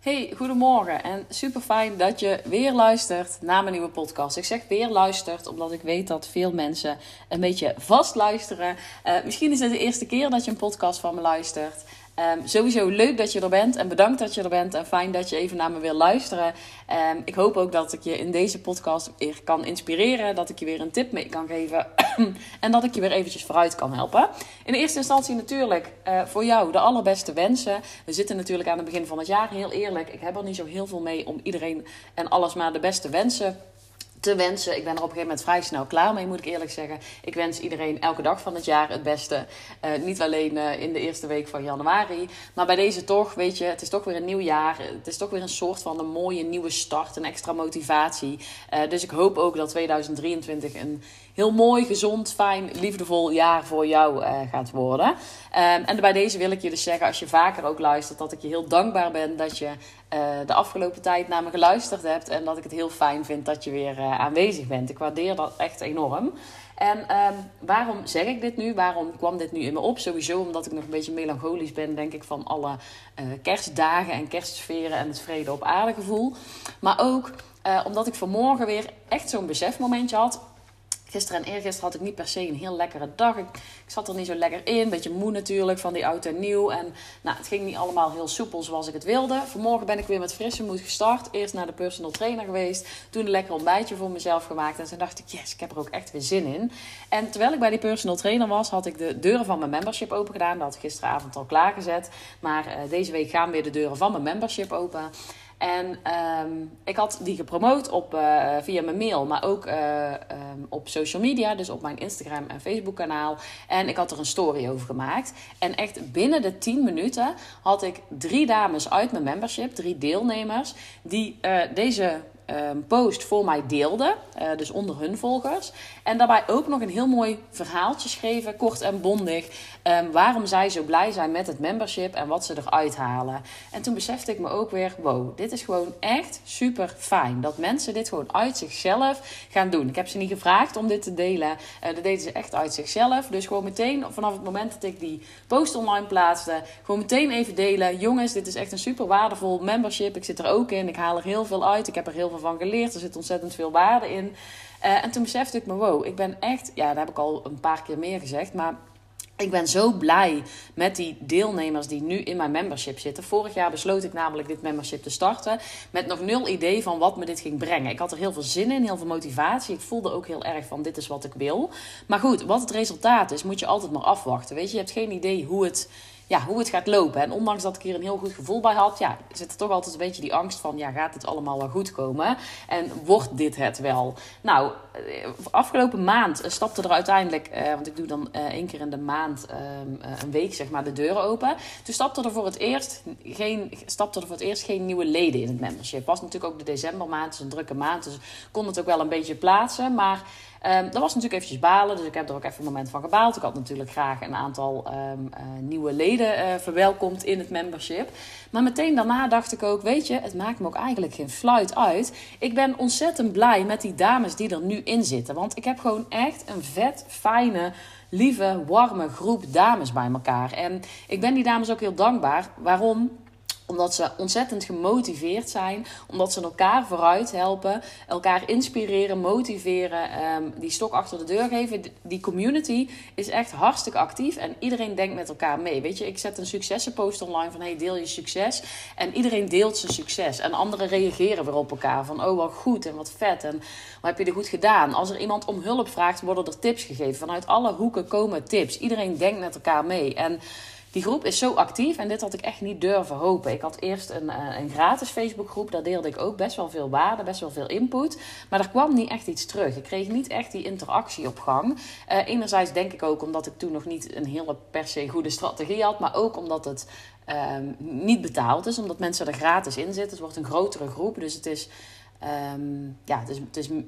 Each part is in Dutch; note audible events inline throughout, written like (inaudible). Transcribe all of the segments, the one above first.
Hey, goedemorgen en super fijn dat je weer luistert naar mijn nieuwe podcast. Ik zeg weer luistert, omdat ik weet dat veel mensen een beetje vast luisteren. Uh, misschien is het de eerste keer dat je een podcast van me luistert. Um, sowieso leuk dat je er bent en bedankt dat je er bent en fijn dat je even naar me wil luisteren. Um, ik hoop ook dat ik je in deze podcast weer kan inspireren, dat ik je weer een tip mee kan geven (clears throat) en dat ik je weer eventjes vooruit kan helpen. In eerste instantie natuurlijk uh, voor jou de allerbeste wensen. We zitten natuurlijk aan het begin van het jaar, heel eerlijk. Ik heb er niet zo heel veel mee om iedereen en alles maar de beste wensen te wensen. Ik ben er op een gegeven moment vrij snel klaar mee, moet ik eerlijk zeggen. Ik wens iedereen elke dag van het jaar het beste. Uh, niet alleen uh, in de eerste week van januari. Maar bij deze toch, weet je, het is toch weer een nieuw jaar. Het is toch weer een soort van een mooie nieuwe start, een extra motivatie. Uh, dus ik hoop ook dat 2023 een heel mooi, gezond, fijn, liefdevol jaar voor jou uh, gaat worden. Um, en bij deze wil ik je dus zeggen, als je vaker ook luistert, dat ik je heel dankbaar ben dat je uh, de afgelopen tijd naar me geluisterd hebt. En dat ik het heel fijn vind dat je weer uh, aanwezig bent. Ik waardeer dat echt enorm. En um, waarom zeg ik dit nu? Waarom kwam dit nu in me op? Sowieso omdat ik nog een beetje melancholisch ben, denk ik, van alle kerstdagen en kerstsferen en het vrede op aarde gevoel. Maar ook omdat ik vanmorgen weer echt zo'n besefmomentje had. Gisteren en eergisteren had ik niet per se een heel lekkere dag. Ik, zat er niet zo lekker in. Beetje moe natuurlijk van die oud en nieuw. En nou, het ging niet allemaal heel soepel zoals ik het wilde. Vanmorgen ben ik weer met frisse moed gestart. Eerst naar de personal trainer geweest. Toen een lekker ontbijtje voor mezelf gemaakt. En toen dacht ik, yes, ik heb er ook echt weer zin in. En terwijl ik bij die personal trainer was, had ik de deuren van mijn membership open gedaan. Dat had ik gisteravond al klaargezet. Maar uh, deze week gaan weer de deuren van mijn membership open. En um, ik had die gepromoot op, uh, via mijn mail, maar ook uh, um, op social media. Dus op mijn Instagram en Facebook kanaal. En ik had er een story over gemaakt. En echt binnen de 10 minuten had ik drie dames uit mijn membership, drie deelnemers, die uh, deze um, post voor mij deelden. Uh, dus onder hun volgers. En daarbij ook nog een heel mooi verhaaltje schreven, kort en bondig. Um, waarom zij zo blij zijn met het membership en wat ze eruit halen. En toen besefte ik me ook weer: wow, dit is gewoon echt super fijn. Dat mensen dit gewoon uit zichzelf gaan doen. Ik heb ze niet gevraagd om dit te delen. Uh, dat deden ze echt uit zichzelf. Dus gewoon meteen vanaf het moment dat ik die post online plaatste, gewoon meteen even delen. Jongens, dit is echt een super waardevol membership. Ik zit er ook in. Ik haal er heel veel uit. Ik heb er heel veel van geleerd. Er zit ontzettend veel waarde in. Uh, en toen besefte ik me, wow, ik ben echt, ja, dat heb ik al een paar keer meer gezegd, maar ik ben zo blij met die deelnemers die nu in mijn membership zitten. Vorig jaar besloot ik namelijk dit membership te starten. Met nog nul idee van wat me dit ging brengen. Ik had er heel veel zin in, heel veel motivatie. Ik voelde ook heel erg van dit is wat ik wil. Maar goed, wat het resultaat is, moet je altijd maar afwachten. Weet je, je hebt geen idee hoe het ja, hoe het gaat lopen. En ondanks dat ik hier een heel goed gevoel bij had, ja, zit er toch altijd een beetje die angst van, ja, gaat het allemaal wel goed komen? En wordt dit het wel? Nou, afgelopen maand stapte er uiteindelijk, eh, want ik doe dan eh, één keer in de maand eh, een week, zeg maar, de deuren open. Toen stapte er voor het eerst geen, stapte er voor het eerst geen nieuwe leden in het membership. Was natuurlijk ook de decembermaand, dus een drukke maand, dus kon het ook wel een beetje plaatsen, maar... Um, dat was natuurlijk eventjes balen, dus ik heb er ook even een moment van gebaald. Ik had natuurlijk graag een aantal um, uh, nieuwe leden uh, verwelkomd in het membership. Maar meteen daarna dacht ik ook, weet je, het maakt me ook eigenlijk geen fluit uit. Ik ben ontzettend blij met die dames die er nu in zitten. Want ik heb gewoon echt een vet, fijne lieve, warme groep dames bij elkaar. En ik ben die dames ook heel dankbaar. Waarom? Omdat ze ontzettend gemotiveerd zijn. Omdat ze elkaar vooruit helpen. Elkaar inspireren, motiveren. Um, die stok achter de deur geven. Die community is echt hartstikke actief. En iedereen denkt met elkaar mee. Weet je, ik zet een successenpost online van hey, deel je succes. En iedereen deelt zijn succes. En anderen reageren weer op elkaar. Van oh, wat goed en wat vet. En wat heb je er goed gedaan? Als er iemand om hulp vraagt, worden er tips gegeven. Vanuit alle hoeken komen tips. Iedereen denkt met elkaar mee. En die groep is zo actief en dit had ik echt niet durven hopen. Ik had eerst een, een gratis Facebookgroep, daar deelde ik ook best wel veel waarde, best wel veel input. Maar er kwam niet echt iets terug. Ik kreeg niet echt die interactie op gang. Uh, enerzijds denk ik ook omdat ik toen nog niet een hele per se goede strategie had, maar ook omdat het um, niet betaald is, omdat mensen er gratis in zitten. Het wordt een grotere groep, dus het is. Um, ja, het is, het is uh,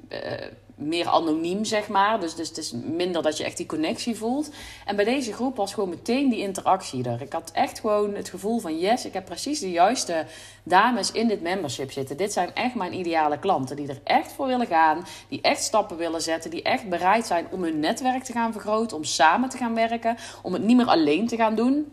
meer anoniem, zeg maar. Dus, dus het is minder dat je echt die connectie voelt. En bij deze groep was gewoon meteen die interactie er. Ik had echt gewoon het gevoel van... yes, ik heb precies de juiste dames in dit membership zitten. Dit zijn echt mijn ideale klanten. Die er echt voor willen gaan. Die echt stappen willen zetten. Die echt bereid zijn om hun netwerk te gaan vergroten. Om samen te gaan werken. Om het niet meer alleen te gaan doen.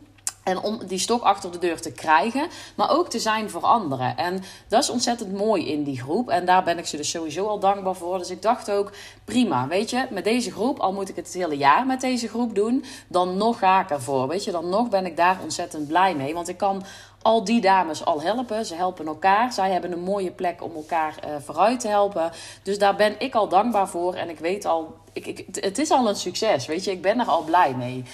En om die stok achter de deur te krijgen, maar ook te zijn voor anderen. En dat is ontzettend mooi in die groep. En daar ben ik ze dus sowieso al dankbaar voor. Dus ik dacht ook, prima, weet je, met deze groep, al moet ik het het hele jaar met deze groep doen, dan nog ga ik ervoor. Weet je, dan nog ben ik daar ontzettend blij mee. Want ik kan al die dames al helpen. Ze helpen elkaar. Zij hebben een mooie plek om elkaar uh, vooruit te helpen. Dus daar ben ik al dankbaar voor. En ik weet al, ik, ik, het is al een succes. Weet je, ik ben er al blij mee.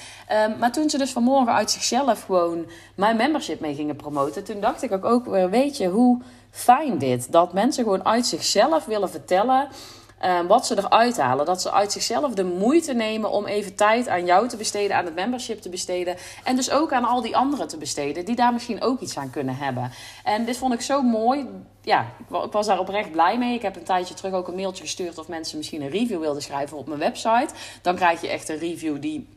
Um, maar toen ze dus vanmorgen uit zichzelf gewoon mijn membership mee gingen promoten, toen dacht ik ook, ook weer, weet je, hoe fijn dit. Dat mensen gewoon uit zichzelf willen vertellen Ehm, wat ze eruit halen. Dat ze uit zichzelf de moeite nemen om even tijd aan jou te besteden, aan het membership te besteden. En dus ook aan al die anderen te besteden, die daar misschien ook iets aan kunnen hebben. En dit vond ik zo mooi. Ja, ik was daar oprecht blij mee. Ik heb een tijdje terug ook een mailtje gestuurd of mensen misschien een review wilden schrijven op mijn website. Dan krijg je echt een review die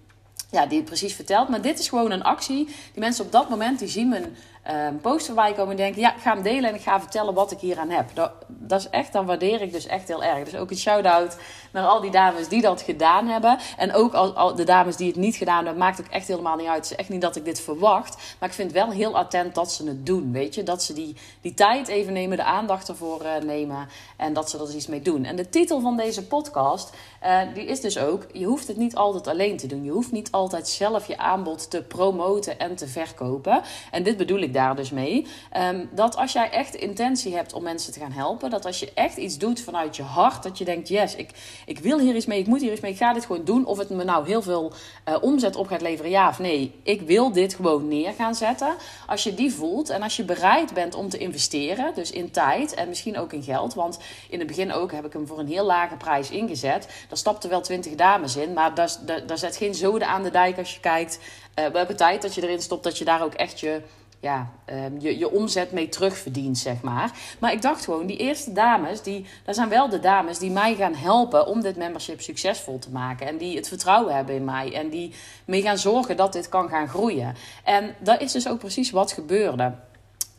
ja, die het precies vertelt. Maar dit is gewoon een actie. Die mensen op dat moment, die zien mijn um, post voorbij komen en denken... ja, ik ga hem delen en ik ga vertellen wat ik hier aan heb. Dat, dat is echt, dan waardeer ik dus echt heel erg. Dus ook een shout-out naar al die dames die dat gedaan hebben. En ook al, de dames die het niet gedaan hebben, maakt ook echt helemaal niet uit. Het is echt niet dat ik dit verwacht. Maar ik vind wel heel attent dat ze het doen, weet je. Dat ze die, die tijd even nemen, de aandacht ervoor uh, nemen. En dat ze er dus iets mee doen. En de titel van deze podcast, uh, die is dus ook... je hoeft het niet altijd alleen te doen. Je hoeft niet altijd zelf je aanbod te promoten en te verkopen. En dit bedoel ik daar dus mee. Um, dat als jij echt intentie hebt om mensen te gaan helpen... dat als je echt iets doet vanuit je hart... dat je denkt, yes, ik ik wil hier iets mee, ik moet hier iets mee, ik ga dit gewoon doen. Of het me nou heel veel uh, omzet op gaat leveren, ja of nee. Ik wil dit gewoon neer gaan zetten. Als je die voelt en als je bereid bent om te investeren, dus in tijd en misschien ook in geld. Want in het begin ook heb ik hem voor een heel lage prijs ingezet. Daar stapten wel twintig dames in, maar daar, daar, daar zet geen zoden aan de dijk als je kijkt uh, welke tijd dat je erin stopt, dat je daar ook echt je ja, um, je, je omzet mee terugverdient, zeg maar. Maar ik dacht gewoon, die eerste dames, die, dat zijn wel de dames die mij gaan helpen om dit membership succesvol te maken. En die het vertrouwen hebben in mij. En die mee gaan zorgen dat dit kan gaan groeien. En dat is dus ook precies wat gebeurde.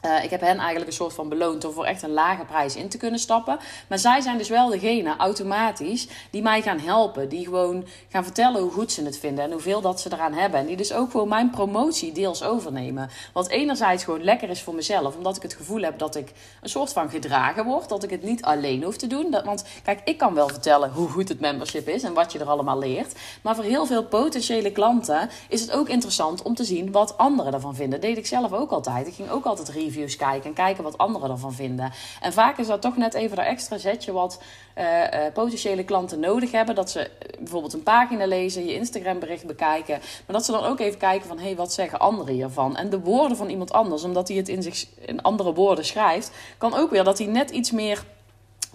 Uh, ik heb hen eigenlijk een soort van beloond om voor echt een lage prijs in te kunnen stappen. Maar zij zijn dus wel degene, automatisch, die mij gaan helpen. Die gewoon gaan vertellen hoe goed ze het vinden en hoeveel dat ze eraan hebben. En die dus ook gewoon mijn promotie deels overnemen. Wat enerzijds gewoon lekker is voor mezelf, omdat ik het gevoel heb dat ik een soort van gedragen word. Dat ik het niet alleen hoef te doen. Want kijk, ik kan wel vertellen hoe goed het membership is en wat je er allemaal leert. Maar voor heel veel potentiële klanten is het ook interessant om te zien wat anderen ervan vinden. Dat deed ik zelf ook altijd. Ik ging ook altijd reviews reviews kijken en kijken wat anderen ervan vinden. En vaak is dat toch net even dat extra zetje wat uh, uh, potentiële klanten nodig hebben. Dat ze eh, bijvoorbeeld een pagina lezen, je Instagram bericht bekijken. Maar dat ze dan ook even kijken van, hé, hey, wat zeggen anderen hiervan? En de woorden van iemand anders, omdat hij het in, zich, in andere woorden schrijft, kan ook weer dat hij net iets meer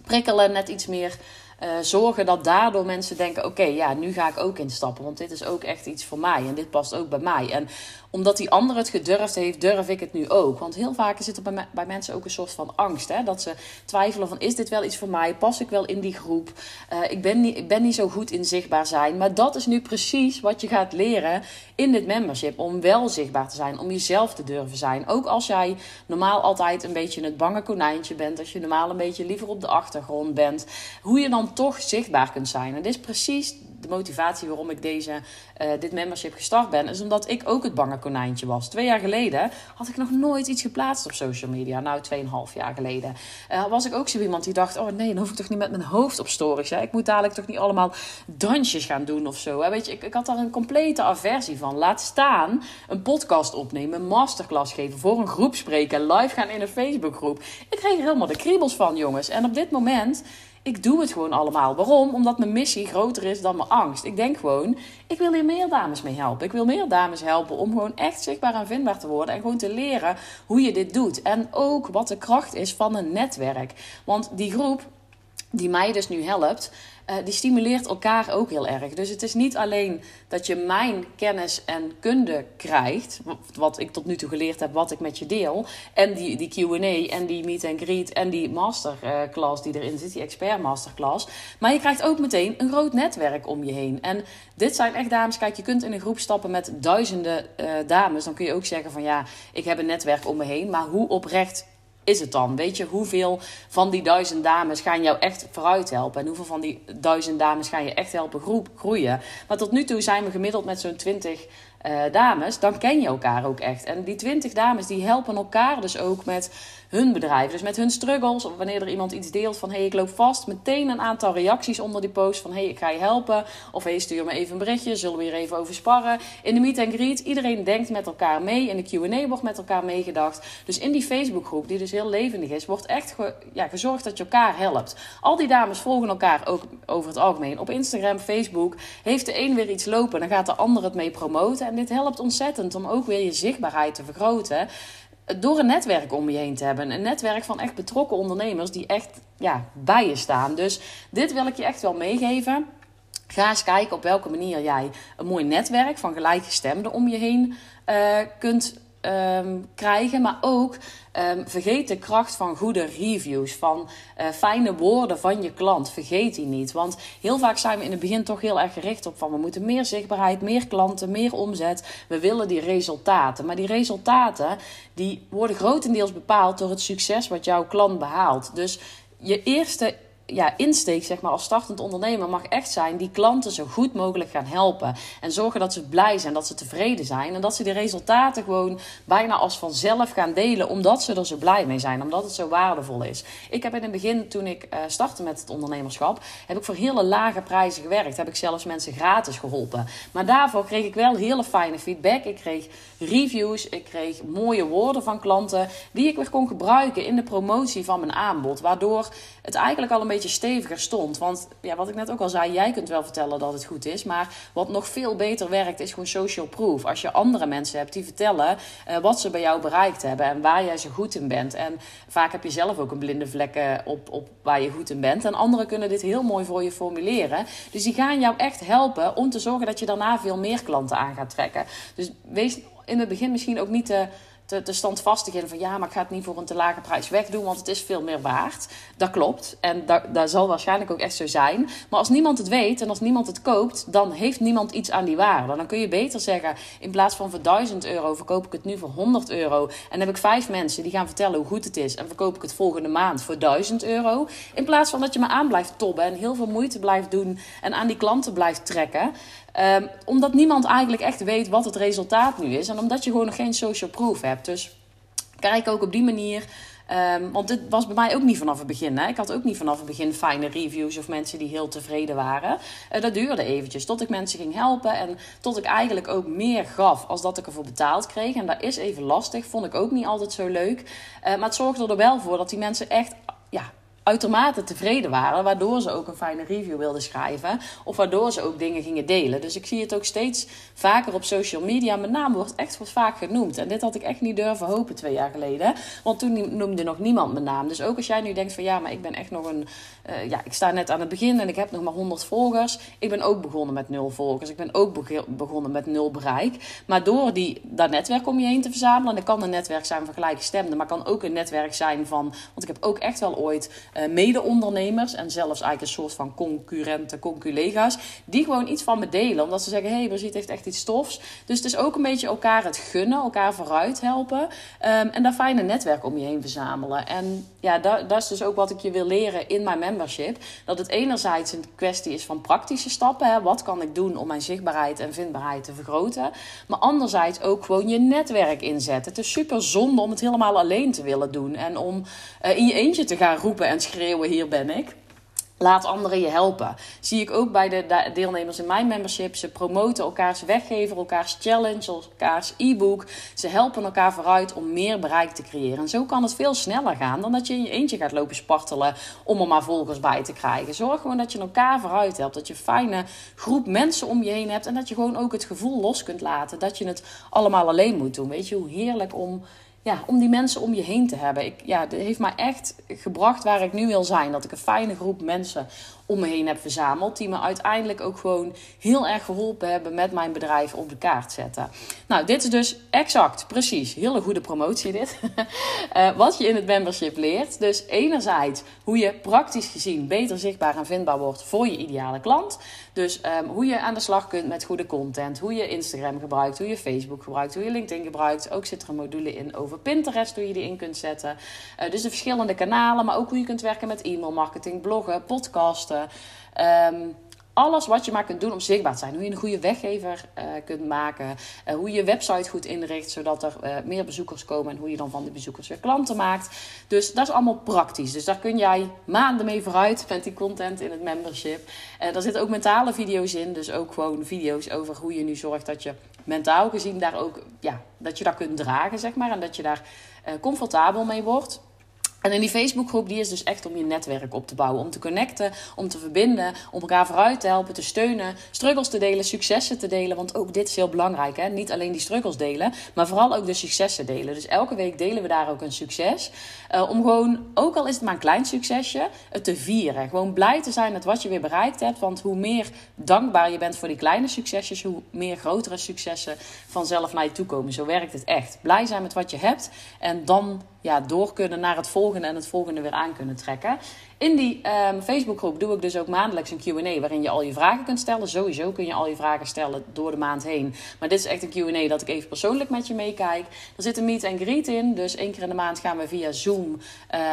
prikkelen, net iets meer zorgen dat daardoor mensen denken: oké, ja, nu ga ik ook instappen. Want dit is ook echt iets voor mij en dit past ook bij mij. En omdat die ander het gedurfd heeft, durf ik het nu ook. Want heel vaak zit er bij, bij mensen ook een soort van angst. Hè? Dat ze twijfelen: van is dit wel iets voor mij? Pas ik wel in die groep? Uh, ik, ben niet, ik ben niet zo goed in zichtbaar zijn. Maar dat is nu precies wat je gaat leren in dit membership. Om wel zichtbaar te zijn, om jezelf te durven zijn. Ook als jij normaal altijd een beetje het bange konijntje bent. Als je normaal een beetje liever op de achtergrond bent. Hoe je dan toch zichtbaar kunt zijn. En dit is precies de motivatie waarom ik deze, uh, dit membership gestart ben. Is omdat ik ook het bange konijntje was. Twee jaar geleden had ik nog nooit iets geplaatst op social media. Nou, tweeënhalf jaar geleden. Uh, was ik ook zo iemand die dacht: oh nee, dan hoef ik toch niet met mijn hoofd op stories. Ik moet dadelijk toch niet allemaal dansjes gaan doen of zo. Hè? Weet je, ik, ik had daar een complete aversie van. Laat staan een podcast opnemen, een masterclass geven, voor een groep spreken, live gaan in een Facebookgroep. Ik kreeg er helemaal de kriebels van, jongens. En op dit moment ik doe het gewoon allemaal. Waarom? Omdat mijn missie groter is dan mijn angst. Ik denk gewoon, ik wil hier meer dames mee helpen. Ik wil meer dames helpen om gewoon echt zichtbaar en vindbaar te worden. En gewoon te leren hoe je dit doet. En ook wat de kracht is van een netwerk. Want die groep die mij dus nu helpt, uh, die stimuleert elkaar ook heel erg. Dus het is niet alleen dat je mijn kennis en kunde krijgt, wat ik tot nu toe geleerd heb, wat ik met je deel, en die, die QA en die meet and greet en die masterclass die erin zit, die expert masterclass. Maar je krijgt ook meteen een groot netwerk om je heen. En dit zijn echt dames, kijk, je kunt in een groep stappen met duizenden uh, dames. Dan kun je ook zeggen van ja, ik heb een netwerk om me heen. Maar hoe oprecht is het dan? Weet je, hoeveel van die duizend dames gaan jou echt vooruit helpen? En hoeveel van die duizend dames gaan je echt helpen groeien? Maar tot nu toe zijn we gemiddeld met zo'n twintig dames, dan ken je elkaar ook echt. En die 20 dames die helpen elkaar dus ook met hun bedrijf. Dus met hun struggles, of wanneer er iemand iets deelt van hé, hey, ik loop vast, meteen een aantal reacties onder die post van hé, hey, ik ga je helpen. Of hé, hey, stuur me even een berichtje, zullen we hier even over sparren. In de meet and greet, iedereen denkt met elkaar mee. In de Q&A wordt met elkaar meegedacht. Dus in die Facebookgroep, die dus heel levendig is, wordt echt ja, gezorgd dat je elkaar helpt. Al die dames volgen elkaar ook over het algemeen. Op Instagram, Facebook, heeft de een weer iets lopen, dan gaat de ander het mee promoten. En dit helpt ontzettend om ook weer je zichtbaarheid te vergroten door een netwerk om je heen te hebben. Een netwerk van echt betrokken ondernemers die echt ja, bij je staan. Dus dit wil ik je echt wel meegeven. Ga eens kijken op welke manier jij een mooi netwerk van gelijkgestemden om je heen uh, kunt Ehm, krijgen. Maar ook um, vergeet de kracht van goede reviews, van uh, fijne woorden van je klant. Vergeet die niet. Want heel vaak zijn we in het begin toch heel erg gericht op van we moeten meer zichtbaarheid, meer klanten, meer omzet. We willen die resultaten. Maar die resultaten die worden grotendeels bepaald door het succes wat jouw klant behaalt. Dus je eerste ja, insteek zeg maar, als startend ondernemer mag echt zijn die klanten zo goed mogelijk gaan helpen. En zorgen dat ze blij zijn, dat ze tevreden zijn. En dat ze die resultaten gewoon bijna als vanzelf gaan delen, omdat ze er zo blij mee zijn, omdat het zo waardevol is. Ik heb in het begin, toen ik uh, startte met het ondernemerschap, heb ik voor hele lage prijzen gewerkt. Heb ik zelfs mensen gratis geholpen. Maar daarvoor kreeg ik wel hele fijne feedback. Ik kreeg reviews, ik kreeg mooie woorden van klanten, die ik weer kon gebruiken in de promotie van mijn aanbod. Waardoor het eigenlijk al een beetje steviger stond. Want ja, wat ik net ook al zei, jij kunt wel vertellen dat het goed is. Maar wat nog veel beter werkt, is gewoon social proof. Als je andere mensen hebt die vertellen uh, wat ze bij jou bereikt hebben en waar jij zo goed in bent. En vaak heb je zelf ook een blinde vlek op, op waar je goed in bent. En anderen kunnen dit heel mooi voor je formuleren. Dus die gaan jou echt helpen om te zorgen dat je daarna veel meer klanten aan gaat trekken. Dus wees in het begin misschien ook niet te te, te standvastig in van ja, maar ik ga het niet voor een te lage prijs wegdoen, want het is veel meer waard. Dat klopt. En dat, zal waarschijnlijk ook echt zo zijn. Maar als niemand het weet en als niemand het koopt, dan heeft niemand iets aan die waarde. Dan kun je beter zeggen, in plaats van voor 1000 euro verkoop ik het nu voor 100 euro. En heb ik vijf mensen die gaan vertellen hoe goed het is. En verkoop ik het volgende maand voor 1000 euro. In plaats van dat je me aan blijft tobben en heel veel moeite blijft doen en aan die klanten blijft trekken. Um, omdat niemand eigenlijk echt weet wat het resultaat nu is. En omdat je gewoon nog geen social proof hebt. Dus kijk ook op die manier. Um, want dit was bij mij ook niet vanaf het begin. Hè? Ik had ook niet vanaf het begin fijne reviews of mensen die heel tevreden waren. Uh, dat duurde eventjes tot ik mensen ging helpen en tot ik eigenlijk ook meer gaf als dat ik ervoor betaald kreeg. En dat is even lastig, vond ik ook niet altijd zo leuk. Uh, maar het zorgde er wel voor dat die mensen echt ja, uitermate tevreden waren, waardoor ze ook een fijne review wilden schrijven of waardoor ze ook dingen gingen delen. Dus ik zie het ook steeds vaker op social media. Mijn naam wordt echt wat vaak genoemd. En dit had ik echt niet durven hopen twee jaar geleden, want toen noemde nog niemand mijn naam. Dus ook als jij nu denkt van ja, maar ik ben echt nog een, uh, ja, ik sta net aan het begin en ik heb nog maar 100 volgers. Ik ben ook begonnen met nul volgers. Ik ben ook begonnen met nul bereik. Maar door die, dat netwerk om je heen te verzamelen, en dat kan een netwerk zijn van gelijkgestemden, maar kan ook een netwerk zijn van, want ik heb ook echt wel ooit mede-ondernemers en zelfs eigenlijk een soort van concurrenten, conculega's, die gewoon iets van me delen. Omdat ze zeggen, hé, hey, Brigitte heeft echt iets stofs. Dus het is ook een beetje elkaar het gunnen, elkaar vooruit helpen. Um, en daar fijne netwerk om je heen verzamelen. En ja, dat, dat, is dus ook wat ik je wil leren in mijn membership. Dat het enerzijds een kwestie is van praktische stappen. Hè. Wat kan ik doen om mijn zichtbaarheid en vindbaarheid te vergroten? Maar anderzijds ook gewoon je netwerk inzetten. Het is super zonde om het helemaal alleen te willen doen. En om uh, in je eentje te gaan roepen en schreeuwen: hier ben ik. Laat anderen je helpen. Zie ik ook bij de deelnemers in mijn membership. Ze promoten elkaars weggever, elkaars challenge, elkaars e-book. Ze helpen elkaar vooruit om meer bereik te creëren. En zo kan het veel sneller gaan dan dat je in je eentje gaat lopen spartelen om er maar volgers bij te krijgen. Zorg gewoon dat je elkaar vooruit helpt. Dat je een fijne groep mensen om je heen hebt. En dat je gewoon ook het gevoel los kunt laten dat je het allemaal alleen moet doen. Weet je hoe heerlijk om ja, om die mensen om je heen te hebben. Ik, ja, dat heeft mij echt gebracht waar ik nu wil zijn. Dat ik een fijne groep mensen om me heen heb verzameld. Die me uiteindelijk ook gewoon heel erg geholpen hebben met mijn bedrijf op de kaart zetten. Nou, dit is dus exact, precies, hele goede promotie dit. uh, (laughs) wat je in het membership leert. Dus enerzijds hoe je praktisch gezien beter zichtbaar en vindbaar wordt voor je ideale klant. Dus um, hoe je aan de slag kunt met goede content. Hoe je Instagram gebruikt, hoe je Facebook gebruikt, hoe je LinkedIn gebruikt. Ook zit er een module in over Pinterest, hoe je die in kunt zetten. Uh, dus de verschillende kanalen, maar ook hoe je kunt werken met e-mail marketing, bloggen, podcasten. Um, alles wat je maar kunt doen om zichtbaar te zijn. Hoe je een goede weggever uh, kunt maken. Uh, hoe je je website goed inricht, zodat er uh, meer bezoekers komen. En hoe je dan van die bezoekers weer klanten maakt. Dus dat is allemaal praktisch. Dus daar kun jij maanden mee vooruit met die content in het membership. daar zitten ook mentale video's in. Dus ook gewoon video's over hoe je nu zorgt dat je mentaal gezien daar ook... Ja, dat je dat kunt dragen, zeg maar. En dat je daar comfortabel mee wordt. En in die Facebookgroep, die is dus echt om je netwerk op te bouwen. Om te connecten, om te verbinden, om elkaar vooruit te helpen, te steunen. Struggles te delen, successen te delen. Want ook dit is heel belangrijk. Hè? Niet alleen die struggles delen, maar vooral ook de successen delen. Dus elke week delen we daar ook een succes. Uh, om gewoon, ook al is het maar een klein succesje, het te vieren. Gewoon blij te zijn met wat je weer bereikt hebt. Want hoe meer dankbaar je bent voor die kleine succesjes, hoe meer grotere successen vanzelf naar je toe komen. Zo werkt het echt. Blij zijn met wat je hebt en dan ja, door kunnen naar het volgende en het volgende weer aan kunnen trekken. In die um, Facebookgroep doe ik dus ook maandelijks een QA waarin je al je vragen kunt stellen. Sowieso kun je al je vragen stellen door de maand heen. Maar dit is echt een QA dat ik even persoonlijk met je meekijk. Er zit een meet and greet in. Dus één keer in de maand gaan we via Zoom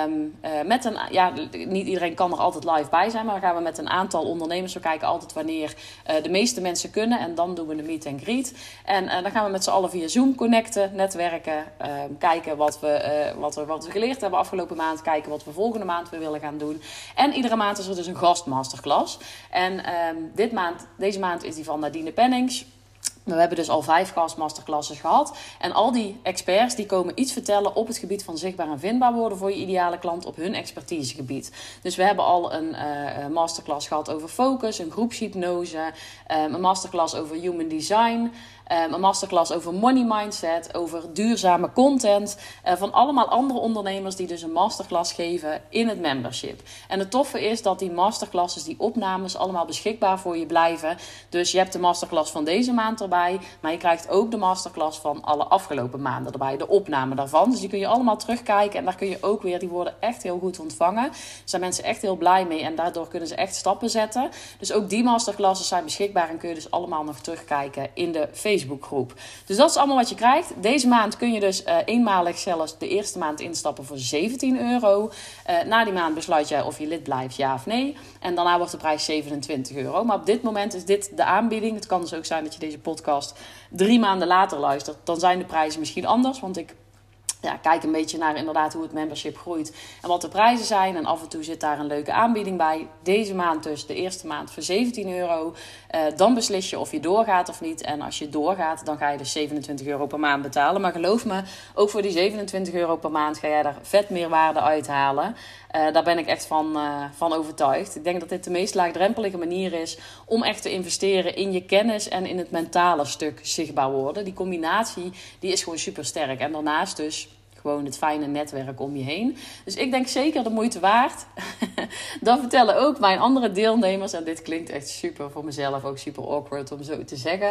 um, uh, met een. Ja, niet iedereen kan er altijd live bij zijn, maar dan gaan we met een aantal ondernemers. We kijken altijd wanneer uh, de meeste mensen kunnen. En dan doen we de meet and greet. En uh, dan gaan we met z'n allen via Zoom connecten, netwerken. Um, kijken wat we, wat, we, wat we geleerd hebben afgelopen maand. Kijken wat we volgende maand weer willen gaan doen. En iedere maand is er dus een gastmasterclass. En ehm, dit maand, deze maand is die van Nadine Pennings. We hebben dus al vijf gastmasterclasses gehad. En al die experts die komen iets vertellen op het gebied van zichtbaar en vindbaar worden voor je ideale klant op hun expertisegebied. Dus we hebben al een uh, masterclass gehad over focus, een groepshypnose, um, een masterclass over human design. Um, een masterclass over money mindset, over duurzame content. Uh, van allemaal andere ondernemers die dus een masterclass geven in het membership. En het toffe is dat die masterclasses, die opnames, allemaal beschikbaar voor je blijven. Dus je hebt de masterclass van deze maand erbij, maar je krijgt ook de masterclass van alle afgelopen maanden erbij. De opname daarvan. Dus die kun je allemaal terugkijken en daar kun je ook weer, die worden echt heel goed ontvangen. Daar zijn mensen echt heel blij mee en daardoor kunnen ze echt stappen zetten. Dus ook die masterclasses zijn beschikbaar en kun je dus allemaal nog terugkijken in de Facebook. Facebookgroep. Dus dat is allemaal wat je krijgt. Deze maand kun je dus uh, eenmalig zelfs de eerste maand instappen voor 17 euro. Uh, na die maand besluit jij of je lid blijft, ja of nee. En daarna wordt de prijs 27 euro. Maar op dit moment is dit de aanbieding. Het kan dus ook zijn dat je deze podcast drie maanden later luistert. Dan zijn de prijzen misschien anders, want ik ja, kijk een beetje naar inderdaad hoe het membership groeit en wat de prijzen zijn. En af en toe zit daar een leuke aanbieding bij. Deze maand dus, de eerste maand voor 17 euro. Uh, dan beslis je of je doorgaat of niet. En als je doorgaat, dan ga je dus 27 euro per maand betalen. Maar geloof me, ook voor die 27 euro per maand ga jij daar vet meer waarde uithalen. Uh, daar ben ik echt van, uh, van overtuigd. Ik denk dat dit de meest laagdrempelige manier is om echt te investeren in je kennis en in het mentale stuk zichtbaar worden. Die combinatie die is gewoon super sterk. En daarnaast dus gewoon het fijne netwerk om je heen. Dus ik denk zeker de moeite waard. (laughs) Dan vertellen ook mijn andere deelnemers. En dit klinkt echt super voor mezelf, ook super awkward om zo te zeggen.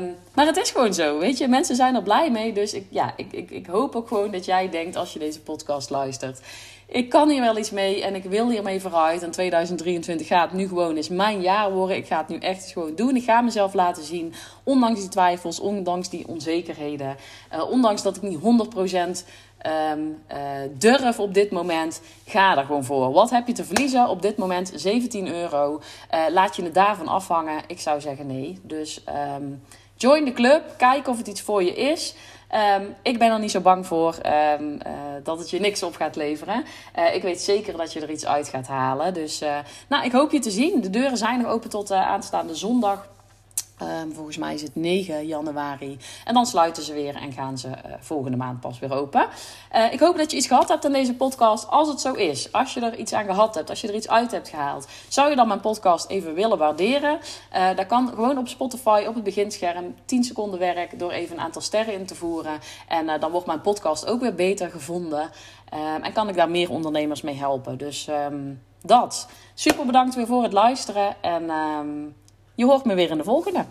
Um, maar het is gewoon zo, weet je. Mensen zijn er blij mee. Dus ik, ja, ik, ik, ik hoop ook gewoon dat jij denkt als je deze podcast luistert ik kan hier wel iets mee en ik wil hiermee vooruit. En 2023 gaat nu gewoon eens mijn jaar worden. Ik ga het nu echt gewoon doen. Ik ga mezelf laten zien, ondanks die twijfels, ondanks die onzekerheden. Uh, ondanks dat ik niet 100% um, uh, durf op dit moment, ga er gewoon voor. Wat heb je te verliezen? Op dit moment 17 euro. Uh, laat je het daarvan afhangen? Ik zou zeggen nee. Dus um, join de club. Kijk of het iets voor je is. Um, ik ben er niet zo bang voor um, uh, dat het je niks op gaat leveren. Uh, ik weet zeker dat je er iets uit gaat halen. Dus uh, nou, ik hoop je te zien. De deuren zijn nog open tot aanstaande zondag. Um, volgens mij is het 9 januari. En dan sluiten ze weer en gaan ze uh, volgende maand pas weer open. Uh, ik hoop dat je iets gehad hebt aan deze podcast. Als het zo is, als je er iets aan gehad hebt, als je er iets uit hebt gehaald, zou je dan mijn podcast even willen waarderen? Uh, dat kan gewoon op Spotify op het beginscherm. 10 seconden werk door even een aantal sterren in te voeren. En dan wordt mijn podcast ook weer beter gevonden. Um, en kan ik daar meer ondernemers mee helpen. Dus um, dat. Super bedankt weer voor het luisteren. En. Je hoort me weer in de volgende.